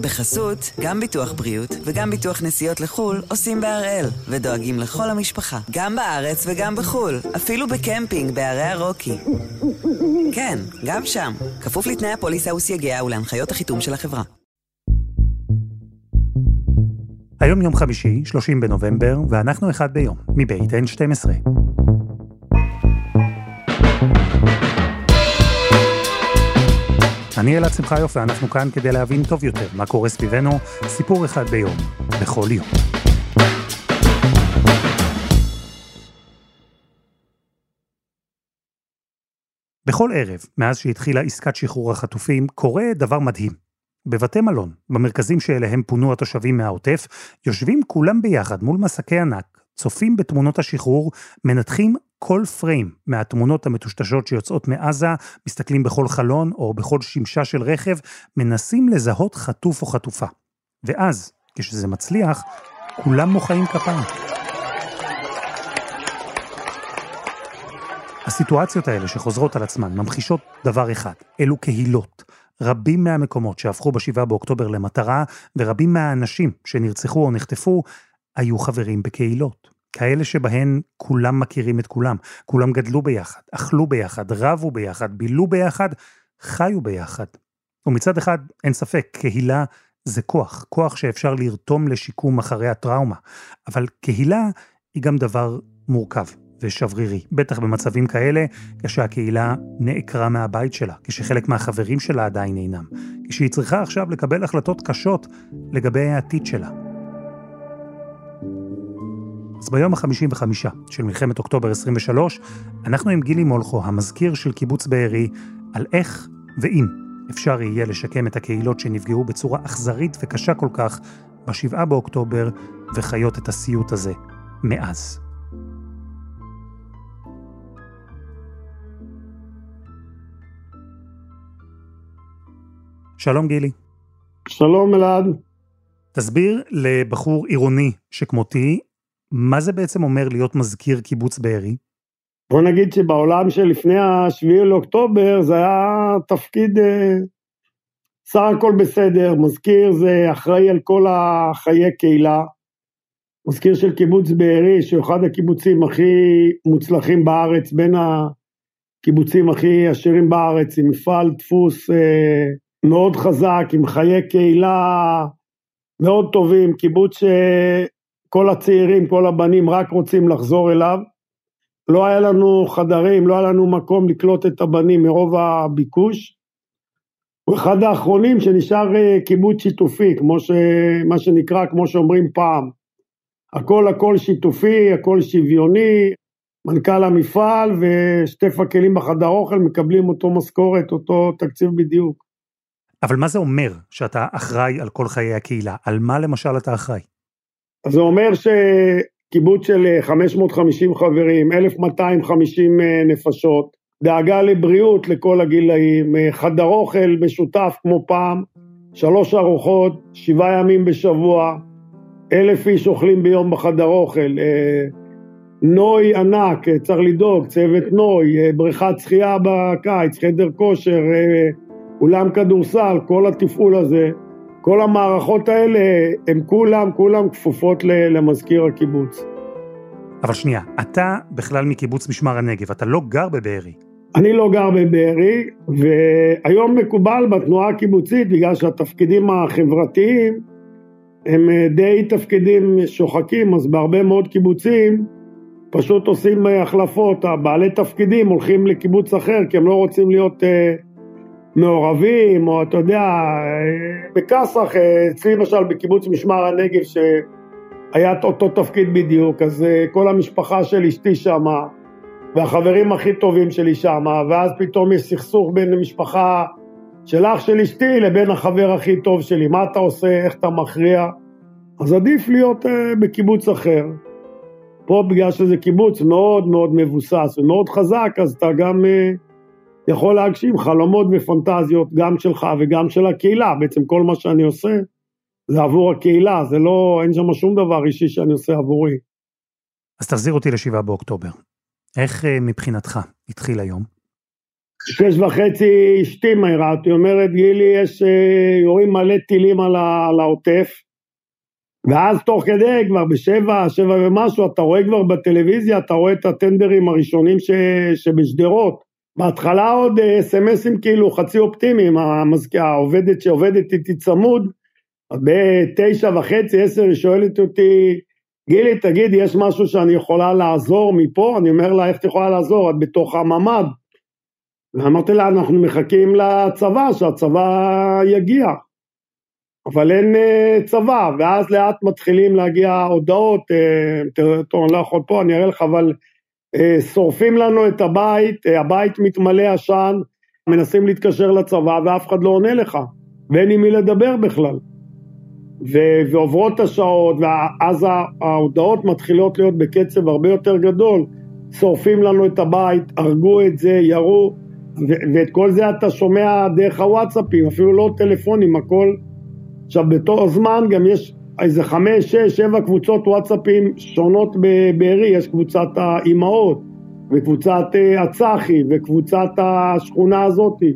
בחסות, גם ביטוח בריאות וגם ביטוח נסיעות לחו"ל עושים בהראל, ודואגים לכל המשפחה, גם בארץ וגם בחו"ל, אפילו בקמפינג בערי הרוקי. כן, גם שם, כפוף לתנאי הפוליסה וסייגיה ולהנחיות החיתום של החברה. היום יום חמישי, 30 בנובמבר, ואנחנו אחד ביום, מבית N12. אני אלעד שמחיוף ואנחנו כאן כדי להבין טוב יותר מה קורה סביבנו, סיפור אחד ביום, בכל יום. בכל ערב, מאז שהתחילה עסקת שחרור החטופים, קורה דבר מדהים. בבתי מלון, במרכזים שאליהם פונו התושבים מהעוטף, יושבים כולם ביחד מול מסקי ענק, צופים בתמונות השחרור, מנתחים כל פריים מהתמונות המטושטשות שיוצאות מעזה, מסתכלים בכל חלון או בכל שמשה של רכב, מנסים לזהות חטוף או חטופה. ואז, כשזה מצליח, כולם מוחאים כפיים. הסיטואציות האלה שחוזרות על עצמן ממחישות דבר אחד, אלו קהילות. רבים מהמקומות שהפכו ב-7 באוקטובר למטרה, ורבים מהאנשים שנרצחו או נחטפו, היו חברים בקהילות. כאלה שבהן כולם מכירים את כולם, כולם גדלו ביחד, אכלו ביחד, רבו ביחד, בילו ביחד, חיו ביחד. ומצד אחד, אין ספק, קהילה זה כוח, כוח שאפשר לרתום לשיקום אחרי הטראומה, אבל קהילה היא גם דבר מורכב ושברירי, בטח במצבים כאלה, כשהקהילה נעקרה מהבית שלה, כשחלק מהחברים שלה עדיין אינם, כשהיא צריכה עכשיו לקבל החלטות קשות לגבי העתיד שלה. אז ביום ה-55 של מלחמת אוקטובר 23, אנחנו עם גילי מולכו, המזכיר של קיבוץ בארי, על איך ואם אפשר יהיה לשקם את הקהילות שנפגעו בצורה אכזרית וקשה כל כך ב-7 באוקטובר, וחיות את הסיוט הזה מאז. שלום גילי. שלום אלעד. תסביר לבחור עירוני שכמותי, מה זה בעצם אומר להיות מזכיר קיבוץ בארי? בוא נגיד שבעולם שלפני השביעי לאוקטובר זה היה תפקיד אה, סך הכל בסדר, מזכיר זה אחראי על כל החיי קהילה, מזכיר של קיבוץ בארי שהוא אחד הקיבוצים הכי מוצלחים בארץ, בין הקיבוצים הכי עשירים בארץ, עם מפעל דפוס אה, מאוד חזק, עם חיי קהילה מאוד טובים, קיבוץ שכל הצעירים, כל הבנים רק רוצים לחזור אליו. לא היה לנו חדרים, לא היה לנו מקום לקלוט את הבנים מרוב הביקוש. הוא אחד האחרונים שנשאר אה, קיבוץ שיתופי, כמו ש... מה שנקרא, כמו שאומרים פעם. הכל הכל שיתופי, הכל שוויוני, מנכ"ל המפעל ושתי פקלים בחדר אוכל מקבלים אותו משכורת, אותו תקציב בדיוק. אבל מה זה אומר שאתה אחראי על כל חיי הקהילה? על מה למשל אתה אחראי? אז זה אומר שקיבוץ של 550 חברים, 1250 אה, נפשות, דאגה לבריאות לכל הגילאים, אה, חדר אוכל משותף כמו פעם, שלוש ארוחות, שבעה ימים בשבוע, אלף איש אוכלים ביום בחדר אוכל, אה, נוי ענק, צריך לדאוג, צוות נוי, בריכת שחייה בקיץ, חדר כושר, אולם כדורסל, כל התפעול הזה, כל המערכות האלה, הן כולם, כולם כפופות למזכיר הקיבוץ. אבל שנייה, אתה בכלל מקיבוץ משמר הנגב, אתה לא גר בבארי. אני לא גר בבארי, והיום מקובל בתנועה הקיבוצית, בגלל שהתפקידים החברתיים הם אה, די תפקידים שוחקים, אז בהרבה מאוד קיבוצים פשוט עושים אה, החלפות, הבעלי תפקידים הולכים לקיבוץ אחר, כי הם לא רוצים להיות... Uh, מעורבים, או אתה יודע, בכסח, אצלי למשל בקיבוץ משמר הנגב, שהיה אותו תפקיד בדיוק, אז אה, כל המשפחה של אשתי שמה, והחברים הכי טובים שלי שמה, ואז פתאום יש סכסוך בין המשפחה של אח של אשתי לבין החבר הכי טוב שלי, מה אתה עושה, איך אתה מכריע, אז עדיף להיות uh, בקיבוץ אחר. פה בגלל שזה קיבוץ מאוד מאוד מבוסס ומאוד חזק, אז אתה גם... יכול להגשים חלומות ופנטזיות גם שלך וגם של הקהילה, בעצם כל מה שאני עושה זה עבור הקהילה, זה לא, אין שם שום דבר אישי שאני עושה עבורי. אז תחזיר אותי לשבעה באוקטובר. איך אה, מבחינתך התחיל היום? שש וחצי אשתי מהירה, היא אומרת, גילי, יש, אה, יורים מלא טילים על, על העוטף, ואז תוך כדי, כבר בשבע, שבע ומשהו, אתה רואה כבר בטלוויזיה, אתה רואה את הטנדרים הראשונים ש, שבשדרות. בהתחלה עוד אס.אם.אסים אה, כאילו חצי אופטימיים, העובדת שעובדת איתי צמוד, בתשע וחצי, עשר, היא שואלת אותי, גילי, תגיד, יש משהו שאני יכולה לעזור מפה? אני אומר לה, איך את יכולה לעזור? את בתוך הממ"ד. ואמרתי לה, אנחנו מחכים לצבא, שהצבא יגיע. אבל אין uh, צבא, ואז לאט מתחילים להגיע הודעות, uh, טוב, אני לא יכול פה, אני אראה לך, אבל שורפים לנו את הבית, uh, הבית מתמלא עשן, מנסים להתקשר לצבא ואף אחד לא עונה לך, ואין עם מי לדבר בכלל. ו- ועוברות השעות, ואז ההודעות מתחילות להיות בקצב הרבה יותר גדול, שורפים לנו את הבית, הרגו את זה, ירו, ו- ואת כל זה אתה שומע דרך הוואטסאפים, אפילו לא טלפונים, הכל עכשיו, בתור זמן גם יש איזה חמש, שש, שבע קבוצות וואטסאפים שונות בבארי, יש קבוצת האימהות, וקבוצת אה, הצחי, וקבוצת השכונה הזאתי,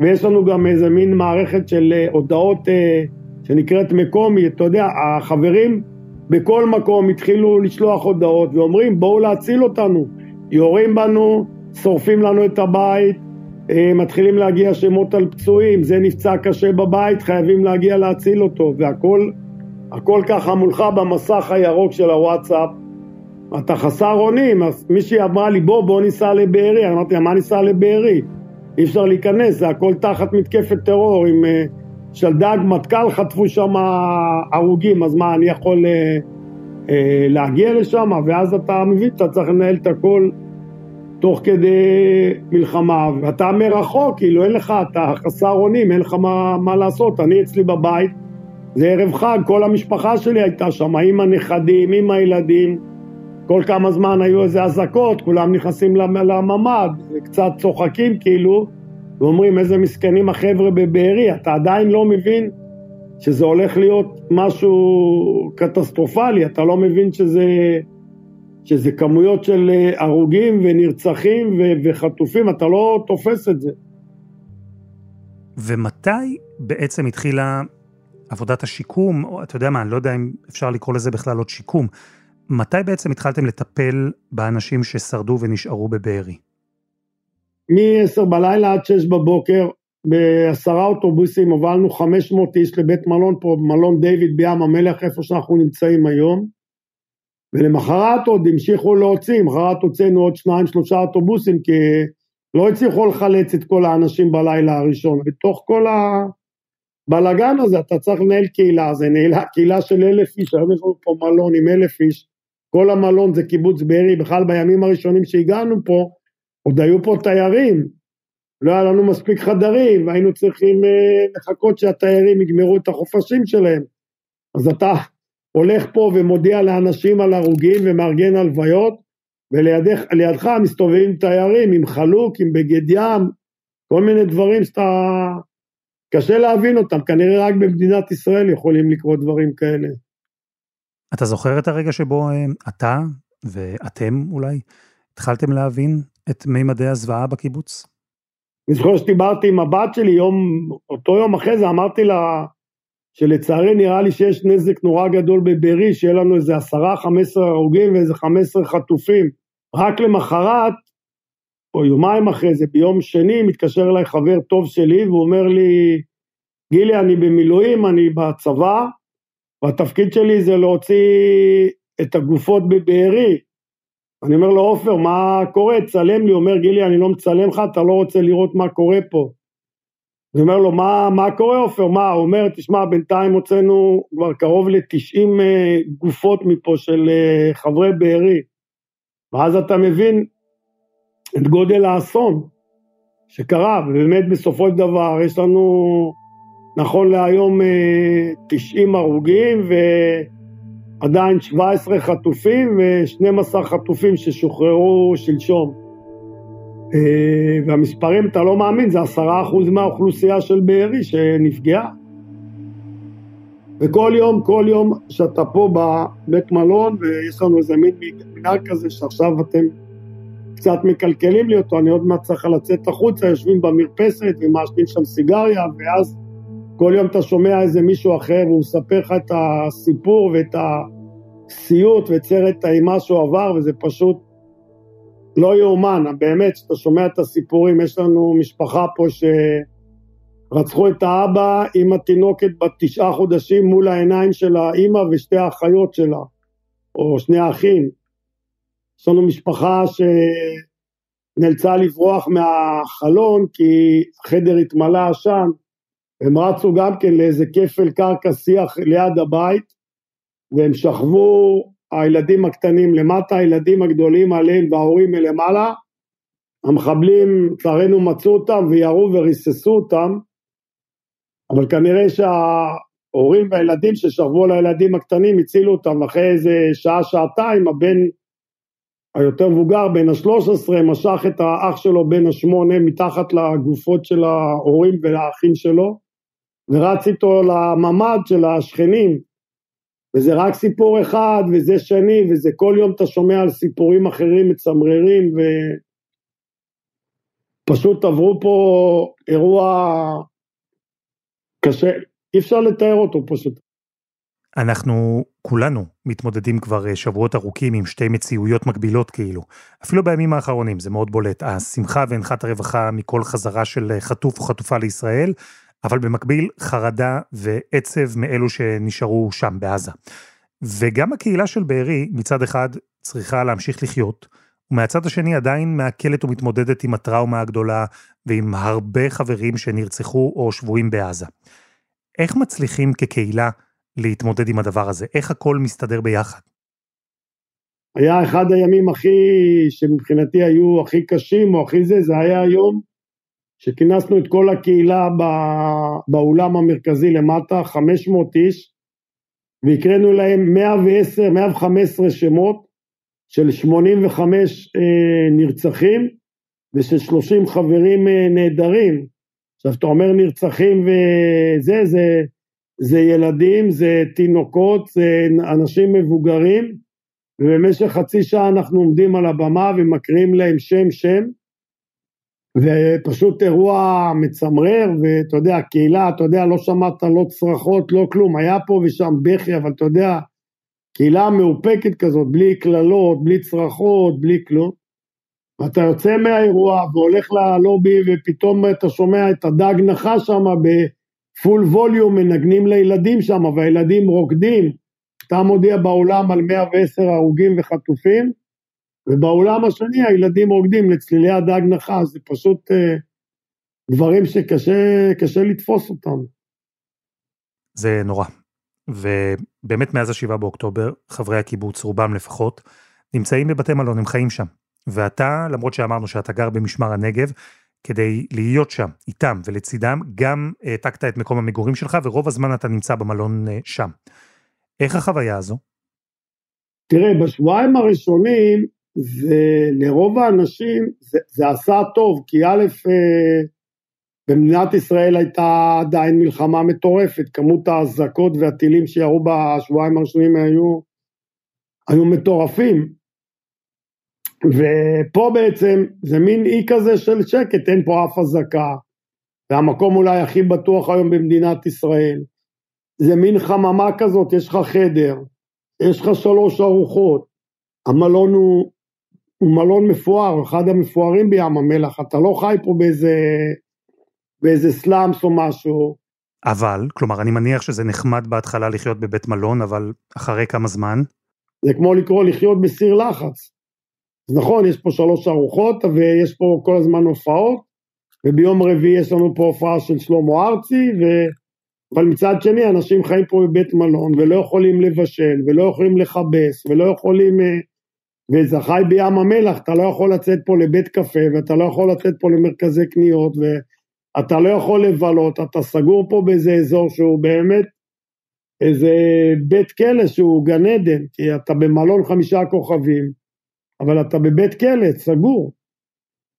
ויש לנו גם איזה מין מערכת של אה, הודעות אה, שנקראת מקומי, אתה יודע, החברים בכל מקום התחילו לשלוח הודעות ואומרים בואו להציל אותנו, יורים בנו, שורפים לנו את הבית, מתחילים להגיע שמות על פצועים, זה נפצע קשה בבית, חייבים להגיע להציל אותו, והכל הכל ככה מולך במסך הירוק של הוואטסאפ. אתה חסר אונים, אז מישהי אמרה לי בוא בוא ניסע לבארי, אמרתי לה מה ניסע לבארי? אי אפשר להיכנס, זה הכל תחת מתקפת טרור, עם אה, שלדג מטכ"ל חטפו שם הרוגים, אז מה אני יכול אה, אה, להגיע לשם? ואז אתה מבין, אתה צריך לנהל את הכל תוך כדי מלחמה, ואתה מרחוק, כאילו אין לך, אתה חסר אונים, אין לך מה, מה לעשות. אני אצלי בבית, זה ערב חג, כל המשפחה שלי הייתה שם, עם הנכדים, עם הילדים, כל כמה זמן היו איזה אזעקות, כולם נכנסים לממ"ד, קצת צוחקים כאילו, ואומרים איזה מסכנים החבר'ה בבארי, אתה עדיין לא מבין שזה הולך להיות משהו קטסטרופלי, אתה לא מבין שזה... שזה כמויות של אה, הרוגים ונרצחים וחטופים, אתה לא תופס את זה. ומתי בעצם התחילה עבודת השיקום, או אתה יודע מה, אני לא יודע אם אפשר לקרוא לזה בכלל עוד שיקום, מתי בעצם התחלתם לטפל באנשים ששרדו ונשארו בבארי? מ-10 בלילה עד 6 בבוקר, בעשרה אוטובוסים הובלנו 500 איש לבית מלון פה, מלון דיוויד בים המלח, איפה שאנחנו נמצאים היום. ולמחרת עוד המשיכו להוציא, מחרת הוצאנו עוד שניים שלושה אוטובוסים כי לא הצליחו לחלץ את כל האנשים בלילה הראשון. בתוך כל הבלגן הזה אתה צריך לנהל קהילה, זה נהלה, קהילה של אלף איש, היום יש לנו פה מלון עם אלף איש, כל המלון זה קיבוץ בארי, בכלל בימים הראשונים שהגענו פה, עוד היו פה תיירים, לא היה לנו מספיק חדרים, והיינו צריכים אה, לחכות שהתיירים יגמרו את החופשים שלהם. אז אתה הולך פה ומודיע לאנשים על הרוגים ומארגן הלוויות, ולידך מסתובבים תיירים עם חלוק, עם בגד ים, כל מיני דברים שאתה... קשה להבין אותם, כנראה רק במדינת ישראל יכולים לקרות דברים כאלה. אתה זוכר את הרגע שבו אה, אתה ואתם אולי התחלתם להבין את מימדי הזוועה בקיבוץ? אני זוכר שדיברתי עם הבת שלי יום, אותו יום אחרי זה, אמרתי לה, שלצערי נראה לי שיש נזק נורא גדול בבארי, שיהיה לנו איזה עשרה, חמש עשרה הרוגים ואיזה חמש עשרה חטופים. רק למחרת, או יומיים אחרי זה, ביום שני, מתקשר אליי חבר טוב שלי והוא אומר לי, גילי, אני במילואים, אני בצבא, והתפקיד שלי זה להוציא את הגופות בבארי. אני אומר לו, עופר, מה קורה? צלם לי. הוא אומר, גילי, אני לא מצלם לך, אתה לא רוצה לראות מה קורה פה. אני אומר לו, מה, מה קורה עופר? מה? הוא אומר, תשמע, בינתיים הוצאנו כבר קרוב ל-90 אה, גופות מפה של אה, חברי בארי. ואז אתה מבין את גודל האסון שקרה, ובאמת בסופו של דבר יש לנו, נכון להיום, 90 אה, הרוגים ועדיין 17 חטופים ו-12 חטופים ששוחררו שלשום. אה, והמספרים, אתה לא מאמין, זה עשרה אחוז מהאוכלוסייה של בארי שנפגעה. וכל יום, כל יום שאתה פה בבית מלון, ויש לנו איזה מין מנהג כזה שעכשיו אתם קצת מקלקלים לי אותו, אני עוד מעט צריך לצאת החוצה, יושבים במרפסת ומעשנים שם סיגריה, ואז כל יום אתה שומע איזה מישהו אחר והוא מספר לך את הסיפור ואת הסיוט ואת סרט האימה שהוא עבר, וזה פשוט לא יאומן, באמת, כשאתה שומע את הסיפורים, יש לנו משפחה פה שרצחו את האבא עם התינוקת בת תשעה חודשים מול העיניים של האימא ושתי האחיות שלה, או שני האחים. יש לנו משפחה שנאלצה לברוח מהחלון כי החדר התמלא עשן, הם רצו גם כן לאיזה כפל קרקע שיח ליד הבית, והם שכבו הילדים הקטנים למטה, הילדים הגדולים עליהם וההורים מלמעלה, המחבלים לצערנו מצאו אותם וירו וריססו אותם, אבל כנראה שההורים והילדים ששכבו על הילדים הקטנים הצילו אותם, אחרי איזה שעה-שעתיים הבן היותר מבוגר, בן ה-13, משך את האח שלו בן השמונה מתחת לגופות של ההורים והאחים שלו, ורץ איתו לממ"ד של השכנים, וזה רק סיפור אחד, וזה שני, וזה כל יום אתה שומע על סיפורים אחרים מצמררים, ופשוט עברו פה אירוע קשה, אי אפשר לתאר אותו פשוט. אנחנו כולנו מתמודדים כבר אה, שבועות ארוכים עם שתי מציאויות מקבילות כאילו. אפילו בימים האחרונים זה מאוד בולט. השמחה והנחת הרווחה מכל חזרה של אה, חטוף או חטופה לישראל, אבל במקביל חרדה ועצב מאלו שנשארו שם בעזה. וגם הקהילה של בארי מצד אחד צריכה להמשיך לחיות, ומהצד השני עדיין מעכלת ומתמודדת עם הטראומה הגדולה ועם הרבה חברים שנרצחו או שבויים בעזה. איך מצליחים כקהילה להתמודד עם הדבר הזה? איך הכל מסתדר ביחד? היה אחד הימים הכי, שמבחינתי היו הכי קשים או הכי זה, זה היה היום שכינסנו את כל הקהילה באולם המרכזי למטה, 500 איש, והקראנו להם 110, 115 שמות של 85 אה, נרצחים ושל 30 חברים אה, נעדרים. עכשיו, אתה אומר נרצחים וזה, זה, זה ילדים, זה תינוקות, זה אנשים מבוגרים, ובמשך חצי שעה אנחנו עומדים על הבמה ומקריאים להם שם-שם, ופשוט אירוע מצמרר, ואתה יודע, קהילה, אתה יודע, לא שמעת לא צרחות, לא כלום, היה פה ושם בכי, אבל אתה יודע, קהילה מאופקת כזאת, בלי קללות, בלי צרחות, בלי כלום. ואתה יוצא מהאירוע והולך ללובי ופתאום אתה שומע את הדג נחש שם בפול ווליום, מנגנים לילדים שם והילדים רוקדים. אתה מודיע באולם על 110 הרוגים וחטופים, ובאולם השני הילדים רוקדים לצלילי הדג נחש, זה פשוט אה, דברים שקשה לתפוס אותם. זה נורא. ובאמת מאז השבעה באוקטובר, חברי הקיבוץ, רובם לפחות, נמצאים בבתי מלון, הם חיים שם. ואתה, למרות שאמרנו שאתה גר במשמר הנגב, כדי להיות שם, איתם ולצידם, גם העתקת את מקום המגורים שלך, ורוב הזמן אתה נמצא במלון אה, שם. איך החוויה הזו? תראה, בשבועיים הראשונים זה לרוב האנשים זה, זה עשה טוב, כי א', אה, במדינת ישראל הייתה עדיין מלחמה מטורפת, כמות האזעקות והטילים שירו בשבועיים הראשונים היו, היו מטורפים. ופה בעצם זה מין אי כזה של שקט, אין פה אף אזעקה, זה המקום אולי הכי בטוח היום במדינת ישראל. זה מין חממה כזאת, יש לך חדר, יש לך שלוש ארוחות, המלון הוא הוא מלון מפואר, אחד המפוארים בים המלח, אתה לא חי פה באיזה, באיזה סלאמס או משהו. אבל, כלומר, אני מניח שזה נחמד בהתחלה לחיות בבית מלון, אבל אחרי כמה זמן? זה כמו לקרוא לחיות בסיר לחץ. אז נכון, יש פה שלוש ארוחות, ויש פה כל הזמן הופעות, וביום רביעי יש לנו פה הופעה של שלמה ארצי, ו... אבל מצד שני, אנשים חיים פה בבית מלון, ולא יכולים לבשל, ולא יכולים לכבס, ולא יכולים... אה, וזה חי בים המלח, אתה לא יכול לצאת פה לבית קפה, ואתה לא יכול לצאת פה למרכזי קניות, ואתה לא יכול לבלות, אתה סגור פה באיזה אזור שהוא באמת איזה בית כלא שהוא גן עדן, כי אתה במלון חמישה כוכבים, אבל אתה בבית כלא, סגור.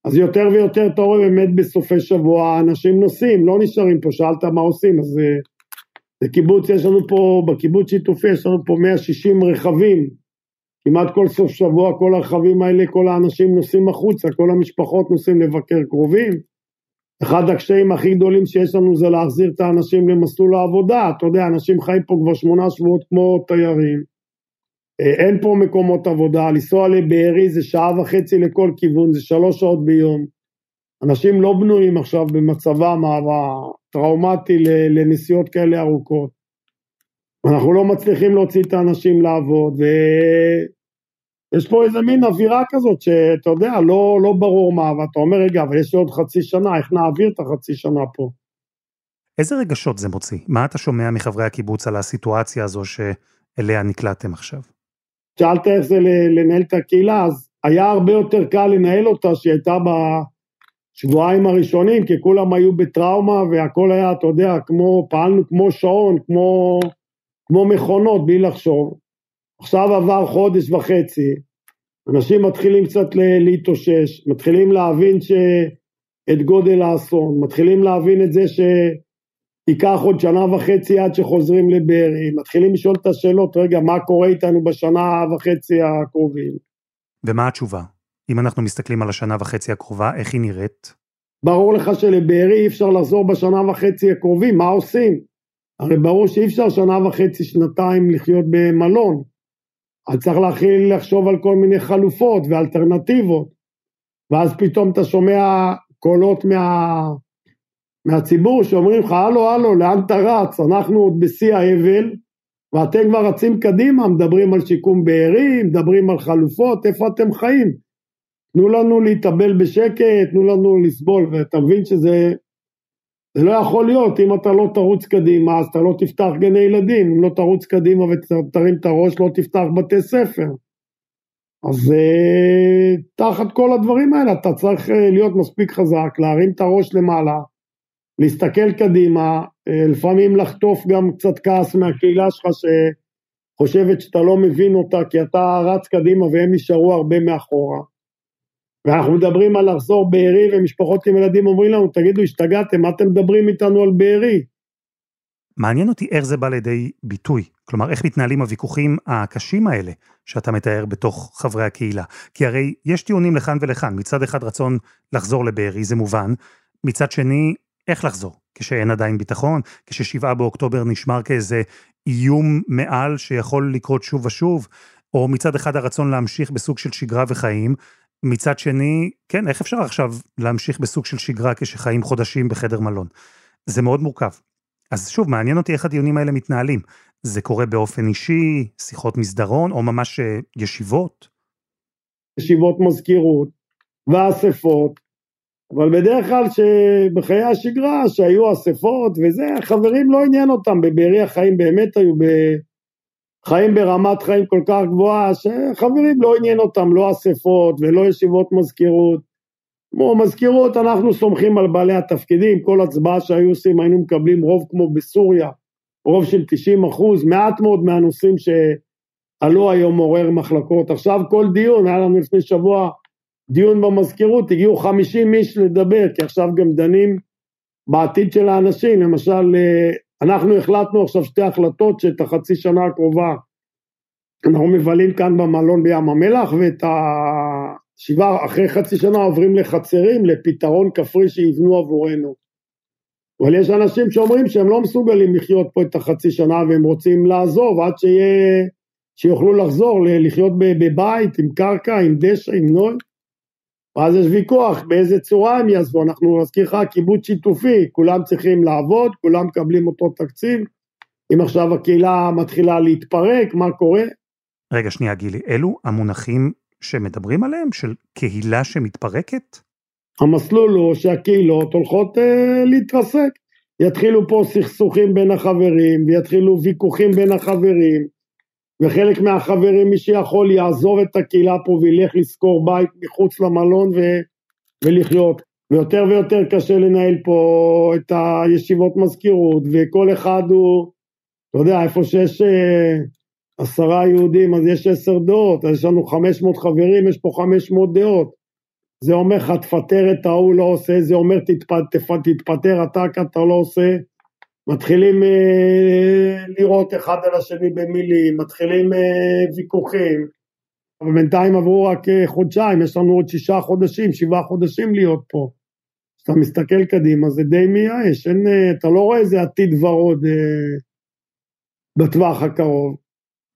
אז יותר ויותר אתה רואה באמת בסופי שבוע, אנשים נוסעים, לא נשארים פה, שאלת מה עושים, אז זה קיבוץ, יש לנו פה, בקיבוץ שיתופי יש לנו פה 160 רכבים כמעט כל סוף שבוע כל הרכבים האלה, כל האנשים נוסעים החוצה, כל המשפחות נוסעים לבקר קרובים. אחד הקשיים הכי גדולים שיש לנו זה להחזיר את האנשים למסלול העבודה, אתה יודע, אנשים חיים פה כבר שמונה שבועות כמו תיירים. אה, אין פה מקומות עבודה, לנסוע לבארי זה שעה וחצי לכל כיוון, זה שלוש שעות ביום. אנשים לא בנויים עכשיו במצבם הטראומטי לנסיעות כאלה ארוכות. אנחנו לא מצליחים להוציא את האנשים לעבוד, ויש פה איזה מין אווירה כזאת שאתה יודע, לא, לא ברור מה, ואתה אומר, רגע, אבל יש לי עוד חצי שנה, איך נעביר את החצי שנה פה? איזה רגשות זה מוציא? מה אתה שומע מחברי הקיבוץ על הסיטואציה הזו שאליה נקלעתם עכשיו? שאלת איך זה לנהל את הקהילה, אז היה הרבה יותר קל לנהל אותה שהיא הייתה בשבועיים הראשונים, כי כולם היו בטראומה והכל היה, אתה יודע, כמו, פעלנו כמו שעון, כמו, כמו מכונות, בלי לחשוב. עכשיו עבר חודש וחצי, אנשים מתחילים קצת להתאושש, מתחילים להבין ש... את גודל האסון, מתחילים להבין את זה ש... ייקח עוד שנה וחצי עד שחוזרים לבארי, מתחילים לשאול את השאלות, רגע, מה קורה איתנו בשנה וחצי הקרובים? ומה התשובה? אם אנחנו מסתכלים על השנה וחצי הקרובה, איך היא נראית? ברור לך שלבארי אי אפשר לחזור בשנה וחצי הקרובים, מה עושים? הרי ברור שאי אפשר שנה וחצי, שנתיים לחיות במלון. אז צריך להתחיל לחשוב על כל מיני חלופות ואלטרנטיבות. ואז פתאום אתה שומע קולות מה... מהציבור שאומרים לך, הלו, הלו, לאן אתה רץ? אנחנו עוד בשיא האבל, ואתם כבר רצים קדימה, מדברים על שיקום בארי, מדברים על חלופות, איפה אתם חיים? תנו לנו להתאבל בשקט, תנו לנו לסבול, ואתה מבין שזה זה לא יכול להיות, אם אתה לא תרוץ קדימה, אז אתה לא תפתח גני ילדים, אם לא תרוץ קדימה ותרים את הראש, לא תפתח בתי ספר. אז uh, תחת כל הדברים האלה אתה צריך uh, להיות מספיק חזק, להרים את הראש למעלה, להסתכל קדימה, אה, לפעמים לחטוף גם קצת כעס מהקהילה שלך שחושבת שאתה לא מבין אותה כי אתה רץ קדימה והם נשארו הרבה מאחורה. ואנחנו מדברים על לחזור בארי ומשפחות עם ילדים אומרים לנו, תגידו, השתגעתם, מה אתם מדברים איתנו על בארי? מעניין אותי איך זה בא לידי ביטוי. כלומר, איך מתנהלים הוויכוחים הקשים האלה שאתה מתאר בתוך חברי הקהילה. כי הרי יש טיעונים לכאן ולכאן. מצד אחד רצון לחזור לבארי, זה מובן. מצד שני, איך לחזור? כשאין עדיין ביטחון, כששבעה באוקטובר נשמר כאיזה איום מעל שיכול לקרות שוב ושוב, או מצד אחד הרצון להמשיך בסוג של שגרה וחיים, מצד שני, כן, איך אפשר עכשיו להמשיך בסוג של שגרה כשחיים חודשים בחדר מלון? זה מאוד מורכב. אז שוב, מעניין אותי איך הדיונים האלה מתנהלים. זה קורה באופן אישי, שיחות מסדרון, או ממש אה, ישיבות? ישיבות מזכירות ואספות, אבל בדרך כלל שבחיי השגרה, שהיו אספות וזה, חברים לא עניין אותם, בבארי החיים באמת היו בחיים ברמת חיים כל כך גבוהה, שחברים לא עניין אותם, לא אספות ולא ישיבות מזכירות. כמו מזכירות, אנחנו סומכים על בעלי התפקידים, כל הצבעה שהיו עושים היינו מקבלים רוב כמו בסוריה, רוב של 90 אחוז, מעט מאוד מהנושאים שעלו היום עורר מחלקות. עכשיו כל דיון, היה לנו לפני שבוע דיון במזכירות, הגיעו 50 איש לדבר, כי עכשיו גם דנים בעתיד של האנשים, למשל, אה, אנחנו החלטנו עכשיו שתי החלטות שאת החצי שנה הקרובה אנחנו מבלים כאן במלון בים המלח, ואת השבעה, אחרי חצי שנה עוברים לחצרים, לפתרון כפרי שיבנו עבורנו. אבל יש אנשים שאומרים שהם לא מסוגלים לחיות פה את החצי שנה והם רוצים לעזוב עד שיהיה, שיוכלו לחזור לחיות בבית עם קרקע, עם דשא, עם נוי. ואז יש ויכוח באיזה צורה הם יעזבו, אנחנו נזכיר לך קיבוץ שיתופי, כולם צריכים לעבוד, כולם מקבלים אותו תקציב, אם עכשיו הקהילה מתחילה להתפרק, מה קורה? רגע, שנייה, גילי, אלו המונחים שמדברים עליהם, של קהילה שמתפרקת? המסלול הוא שהקהילות הולכות אה, להתרסק. יתחילו פה סכסוכים בין החברים, ויתחילו ויכוחים בין החברים, וחלק מהחברים, מי שיכול יעזוב את הקהילה פה וילך לשכור בית מחוץ למלון ו... ולחיות. ויותר ויותר קשה לנהל פה את הישיבות מזכירות, וכל אחד הוא, אתה יודע, איפה שיש אה, עשרה יהודים אז יש עשר דעות, אז יש לנו חמש מאות חברים, יש פה חמש מאות דעות. זה אומר לך תפטר את ההוא לא עושה, זה אומר תתפטר, תתפטר אתה כי אתה לא עושה. מתחילים אה, לראות אחד על השני במילים, מתחילים אה, ויכוחים, ובינתיים עברו רק אה, חודשיים, יש לנו עוד שישה חודשים, שבעה חודשים להיות פה. כשאתה מסתכל קדימה זה די מייאש, אין, אה, אתה לא רואה איזה עתיד ורוד אה, בטווח הקרוב.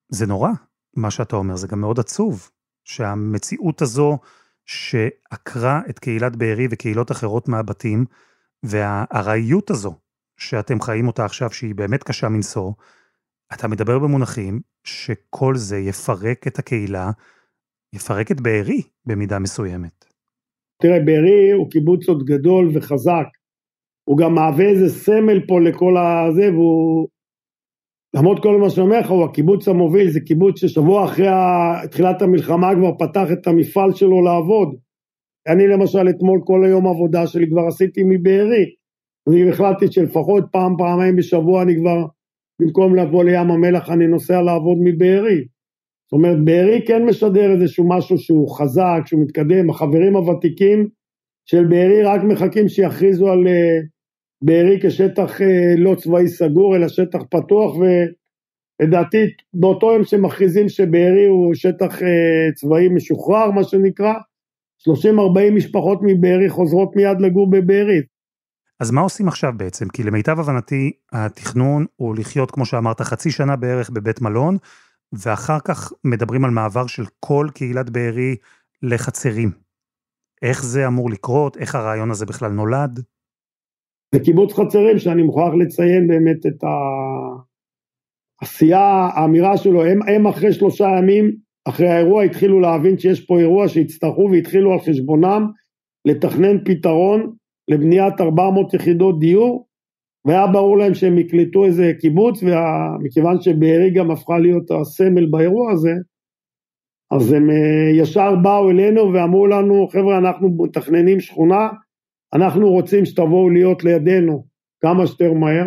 זה נורא, מה שאתה אומר, זה גם מאוד עצוב, שהמציאות הזו שעקרה את קהילת בארי וקהילות אחרות מהבתים, והארעיות הזו שאתם חיים אותה עכשיו, שהיא באמת קשה מנשוא, אתה מדבר במונחים שכל זה יפרק את הקהילה, יפרק את בארי במידה מסוימת. תראה, בארי הוא קיבוץ עוד גדול וחזק. הוא גם מהווה איזה סמל פה לכל הזה, והוא, למרות כל מה שאני אומר לך, הוא הקיבוץ המוביל, זה קיבוץ ששבוע אחרי תחילת המלחמה כבר פתח את המפעל שלו לעבוד. אני למשל אתמול כל היום עבודה שלי כבר עשיתי מבארי. אני החלטתי שלפחות פעם, פעמיים בשבוע אני כבר, במקום לבוא לים המלח, אני נוסע לעבוד מבארי. זאת אומרת, בארי כן משדר איזשהו משהו שהוא חזק, שהוא מתקדם, החברים הוותיקים של בארי רק מחכים שיכריזו על אה, בארי כשטח אה, לא צבאי סגור, אלא שטח פתוח, ולדעתי באותו יום שמכריזים שבארי הוא שטח אה, צבאי משוחרר, מה שנקרא, 30-40 משפחות מבארי חוזרות מיד לגור בבארי. אז מה עושים עכשיו בעצם? כי למיטב הבנתי, התכנון הוא לחיות, כמו שאמרת, חצי שנה בערך בבית מלון, ואחר כך מדברים על מעבר של כל קהילת בארי לחצרים. איך זה אמור לקרות? איך הרעיון הזה בכלל נולד? בקיבוץ חצרים, שאני מוכרח לציין באמת את העשייה, האמירה שלו, הם, הם אחרי שלושה ימים, אחרי האירוע, התחילו להבין שיש פה אירוע שהצטרכו והתחילו על חשבונם לתכנן פתרון לבניית 400 יחידות דיור, והיה ברור להם שהם יקלטו איזה קיבוץ, ומכיוון שבארי גם הפכה להיות הסמל באירוע הזה, אז הם אה, ישר באו אלינו ואמרו לנו, חבר'ה, אנחנו מתכננים שכונה, אנחנו רוצים שתבואו להיות לידינו כמה שיותר מהר,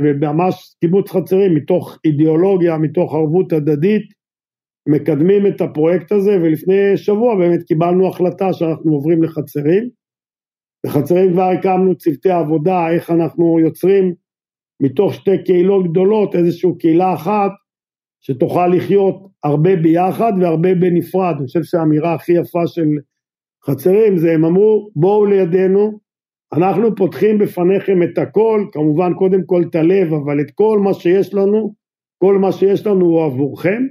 וממש קיבוץ חצרים, מתוך אידיאולוגיה, מתוך ערבות הדדית, מקדמים את הפרויקט הזה, ולפני שבוע באמת קיבלנו החלטה שאנחנו עוברים לחצרים. בחצרים כבר הקמנו צוותי עבודה, איך אנחנו יוצרים מתוך שתי קהילות גדולות איזושהי קהילה אחת שתוכל לחיות הרבה ביחד והרבה בנפרד. אני חושב שהאמירה הכי יפה של חצרים זה הם אמרו בואו לידינו, אנחנו פותחים בפניכם את הכל, כמובן קודם כל את הלב, אבל את כל מה שיש לנו, כל מה שיש לנו הוא עבורכם,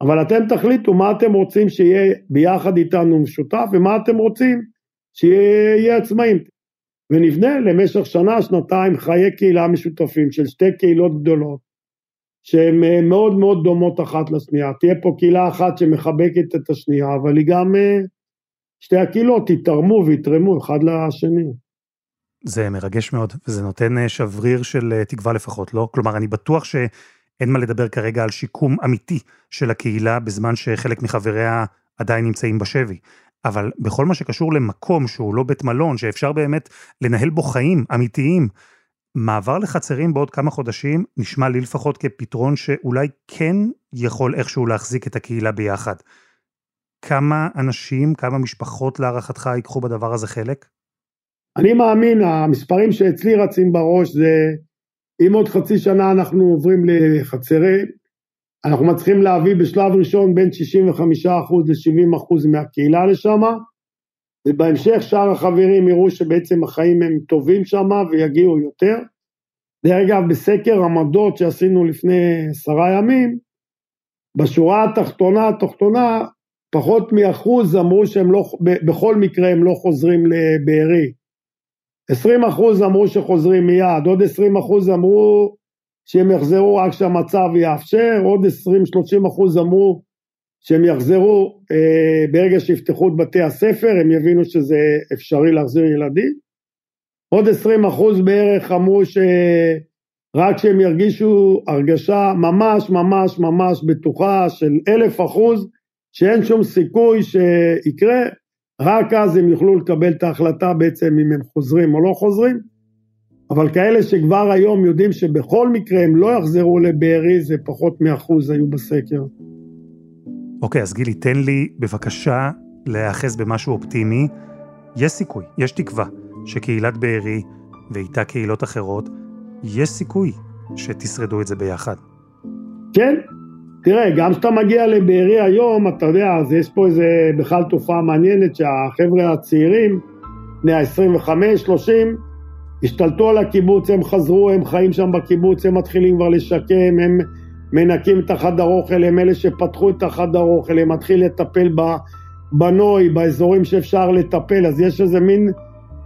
אבל אתם תחליטו מה אתם רוצים שיהיה ביחד איתנו משותף ומה אתם רוצים שיהיה עצמאים. ונבנה למשך שנה, שנתיים חיי קהילה משותפים של שתי קהילות גדולות, שהן אה, מאוד מאוד דומות אחת לשנייה. תהיה פה קהילה אחת שמחבקת את השנייה, אבל היא גם, אה, שתי הקהילות יתרמו ויתרמו אחד לשני. זה מרגש מאוד, וזה נותן אה, שבריר של תקווה לפחות, לא? כלומר, אני בטוח שאין מה לדבר כרגע על שיקום אמיתי של הקהילה, בזמן שחלק מחבריה עדיין נמצאים בשבי. אבל בכל מה שקשור למקום שהוא לא בית מלון, שאפשר באמת לנהל בו חיים אמיתיים, מעבר לחצרים בעוד כמה חודשים נשמע לי לפחות כפתרון שאולי כן יכול איכשהו להחזיק את הקהילה ביחד. כמה אנשים, כמה משפחות להערכתך ייקחו בדבר הזה חלק? אני מאמין, המספרים שאצלי רצים בראש זה אם עוד חצי שנה אנחנו עוברים לחצרים, אנחנו מצליחים להביא בשלב ראשון בין 65% ל-70% מהקהילה לשם, ובהמשך שאר החברים יראו שבעצם החיים הם טובים שם ויגיעו יותר. דרך אגב, בסקר עמדות שעשינו לפני עשרה ימים, בשורה התחתונה, התחתונה, פחות מאחוז אמרו שהם לא, בכל מקרה הם לא חוזרים לבארי. 20 אחוז אמרו שחוזרים מיד, עוד 20 אחוז אמרו שהם יחזרו רק כשהמצב יאפשר, עוד 20-30 אחוז אמרו שהם יחזרו אה, ברגע שיפתחו את בתי הספר, הם יבינו שזה אפשרי להחזיר ילדים. עוד 20 אחוז בערך אמרו שרק כשהם ירגישו הרגשה ממש ממש ממש בטוחה של אלף אחוז, שאין שום סיכוי שיקרה, רק אז הם יוכלו לקבל את ההחלטה בעצם אם הם חוזרים או לא חוזרים. אבל כאלה שכבר היום יודעים שבכל מקרה הם לא יחזרו לבארי, זה פחות מאחוז היו בסקר. אוקיי, אז גילי, תן לי בבקשה להיאחז במשהו אופטימי. יש סיכוי, יש תקווה, שקהילת בארי ואיתה קהילות אחרות, יש סיכוי שתשרדו את זה ביחד. כן, תראה, גם כשאתה מגיע לבארי היום, אתה יודע, אז יש פה איזה בכלל תופעה מעניינת שהחבר'ה הצעירים, בני ה-25-30, השתלטו על הקיבוץ, הם חזרו, הם חיים שם בקיבוץ, הם מתחילים כבר לשקם, הם מנקים את החדר אוכל, הם אלה שפתחו את החדר אוכל, הם מתחילים לטפל בנוי, באזורים שאפשר לטפל, אז יש איזה מין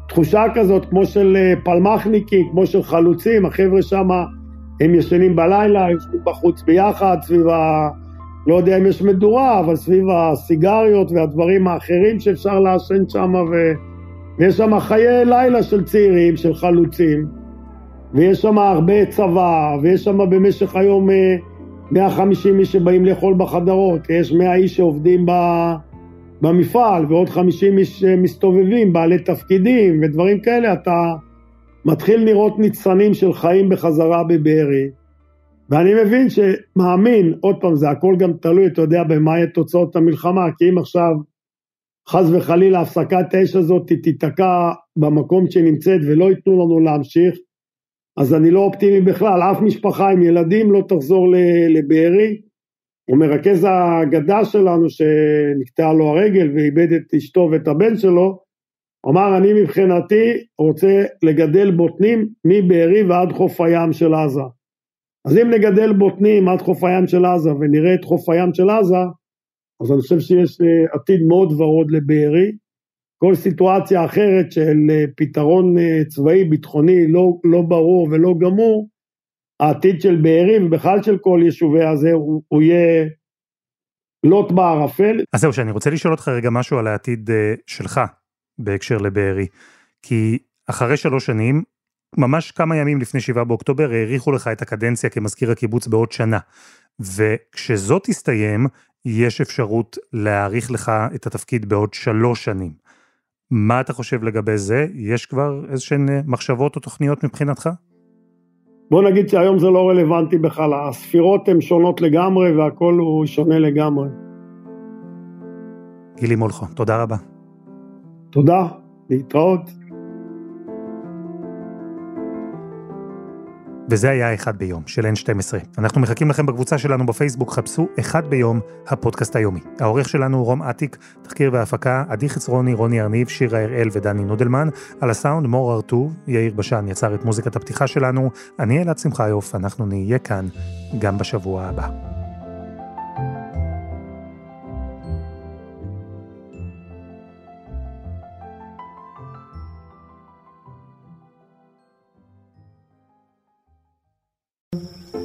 תחושה כזאת, כמו של אה, פלמחניקים, כמו של חלוצים, החבר'ה שם, הם ישנים בלילה, הם יושבים בחוץ ביחד, סביב ה... לא יודע אם יש מדורה, אבל סביב הסיגריות והדברים האחרים שאפשר לעשן שם, ו... ויש שם חיי לילה של צעירים, של חלוצים, ויש שם הרבה צבא, ויש שם במשך היום 150 אה, איש שבאים לאכול בחדרות, יש 100 איש שעובדים. במפעל, ועוד 50 איש מסתובבים, בעלי תפקידים ודברים כאלה, אתה מתחיל לראות ניצנים של חיים בחזרה בבארי. ואני מבין שמאמין, עוד פעם, זה הכל גם תלוי, אתה יודע, במה יהיה תוצאות המלחמה, כי אם עכשיו, חס וחלילה, הפסקת האש הזאת תיתקע במקום שנמצאת ולא ייתנו לנו להמשיך, אז אני לא אופטימי בכלל, אף משפחה עם ילדים לא תחזור לבארי, הוא מרכז האגדה שלנו שנקטעה לו הרגל ואיבד את אשתו ואת הבן שלו, אמר אני מבחינתי רוצה לגדל בוטנים מבארי ועד חוף הים של עזה. אז אם נגדל בוטנים עד חוף הים של עזה ונראה את חוף הים של עזה, אז אני חושב שיש אה, עתיד מאוד ורוד לבארי. כל סיטואציה אחרת של אה, פתרון אה, צבאי ביטחוני לא, לא ברור ולא גמור, העתיד של בארי ובכלל של כל יישובי הזה הוא, הוא יהיה לוט בערפל. אז זהו, שאני רוצה לשאול אותך רגע משהו על העתיד שלך בהקשר לבארי. כי אחרי שלוש שנים, ממש כמה ימים לפני שבעה באוקטובר, האריכו לך את הקדנציה כמזכיר הקיבוץ בעוד שנה. וכשזאת תסתיים, יש אפשרות להאריך לך את התפקיד בעוד שלוש שנים. מה אתה חושב לגבי זה? יש כבר איזשהן אה, מחשבות או תוכניות מבחינתך? בוא נגיד שהיום זה לא רלוונטי בכלל, הספירות הן שונות לגמרי והכל הוא שונה לגמרי. גילי מולכו, תודה רבה. תודה, להתראות. וזה היה אחד ביום של N12. אנחנו מחכים לכם בקבוצה שלנו בפייסבוק, חפשו אחד ביום, הפודקאסט היומי. העורך שלנו הוא רום אטיק, תחקיר והפקה, עדי חצרוני, רוני ארניב, שירה הראל ודני נודלמן. על הסאונד מור ארטוב, יאיר בשן יצר את מוזיקת הפתיחה שלנו. אני אלעד שמחיוף, אנחנו נהיה כאן גם בשבוע הבא.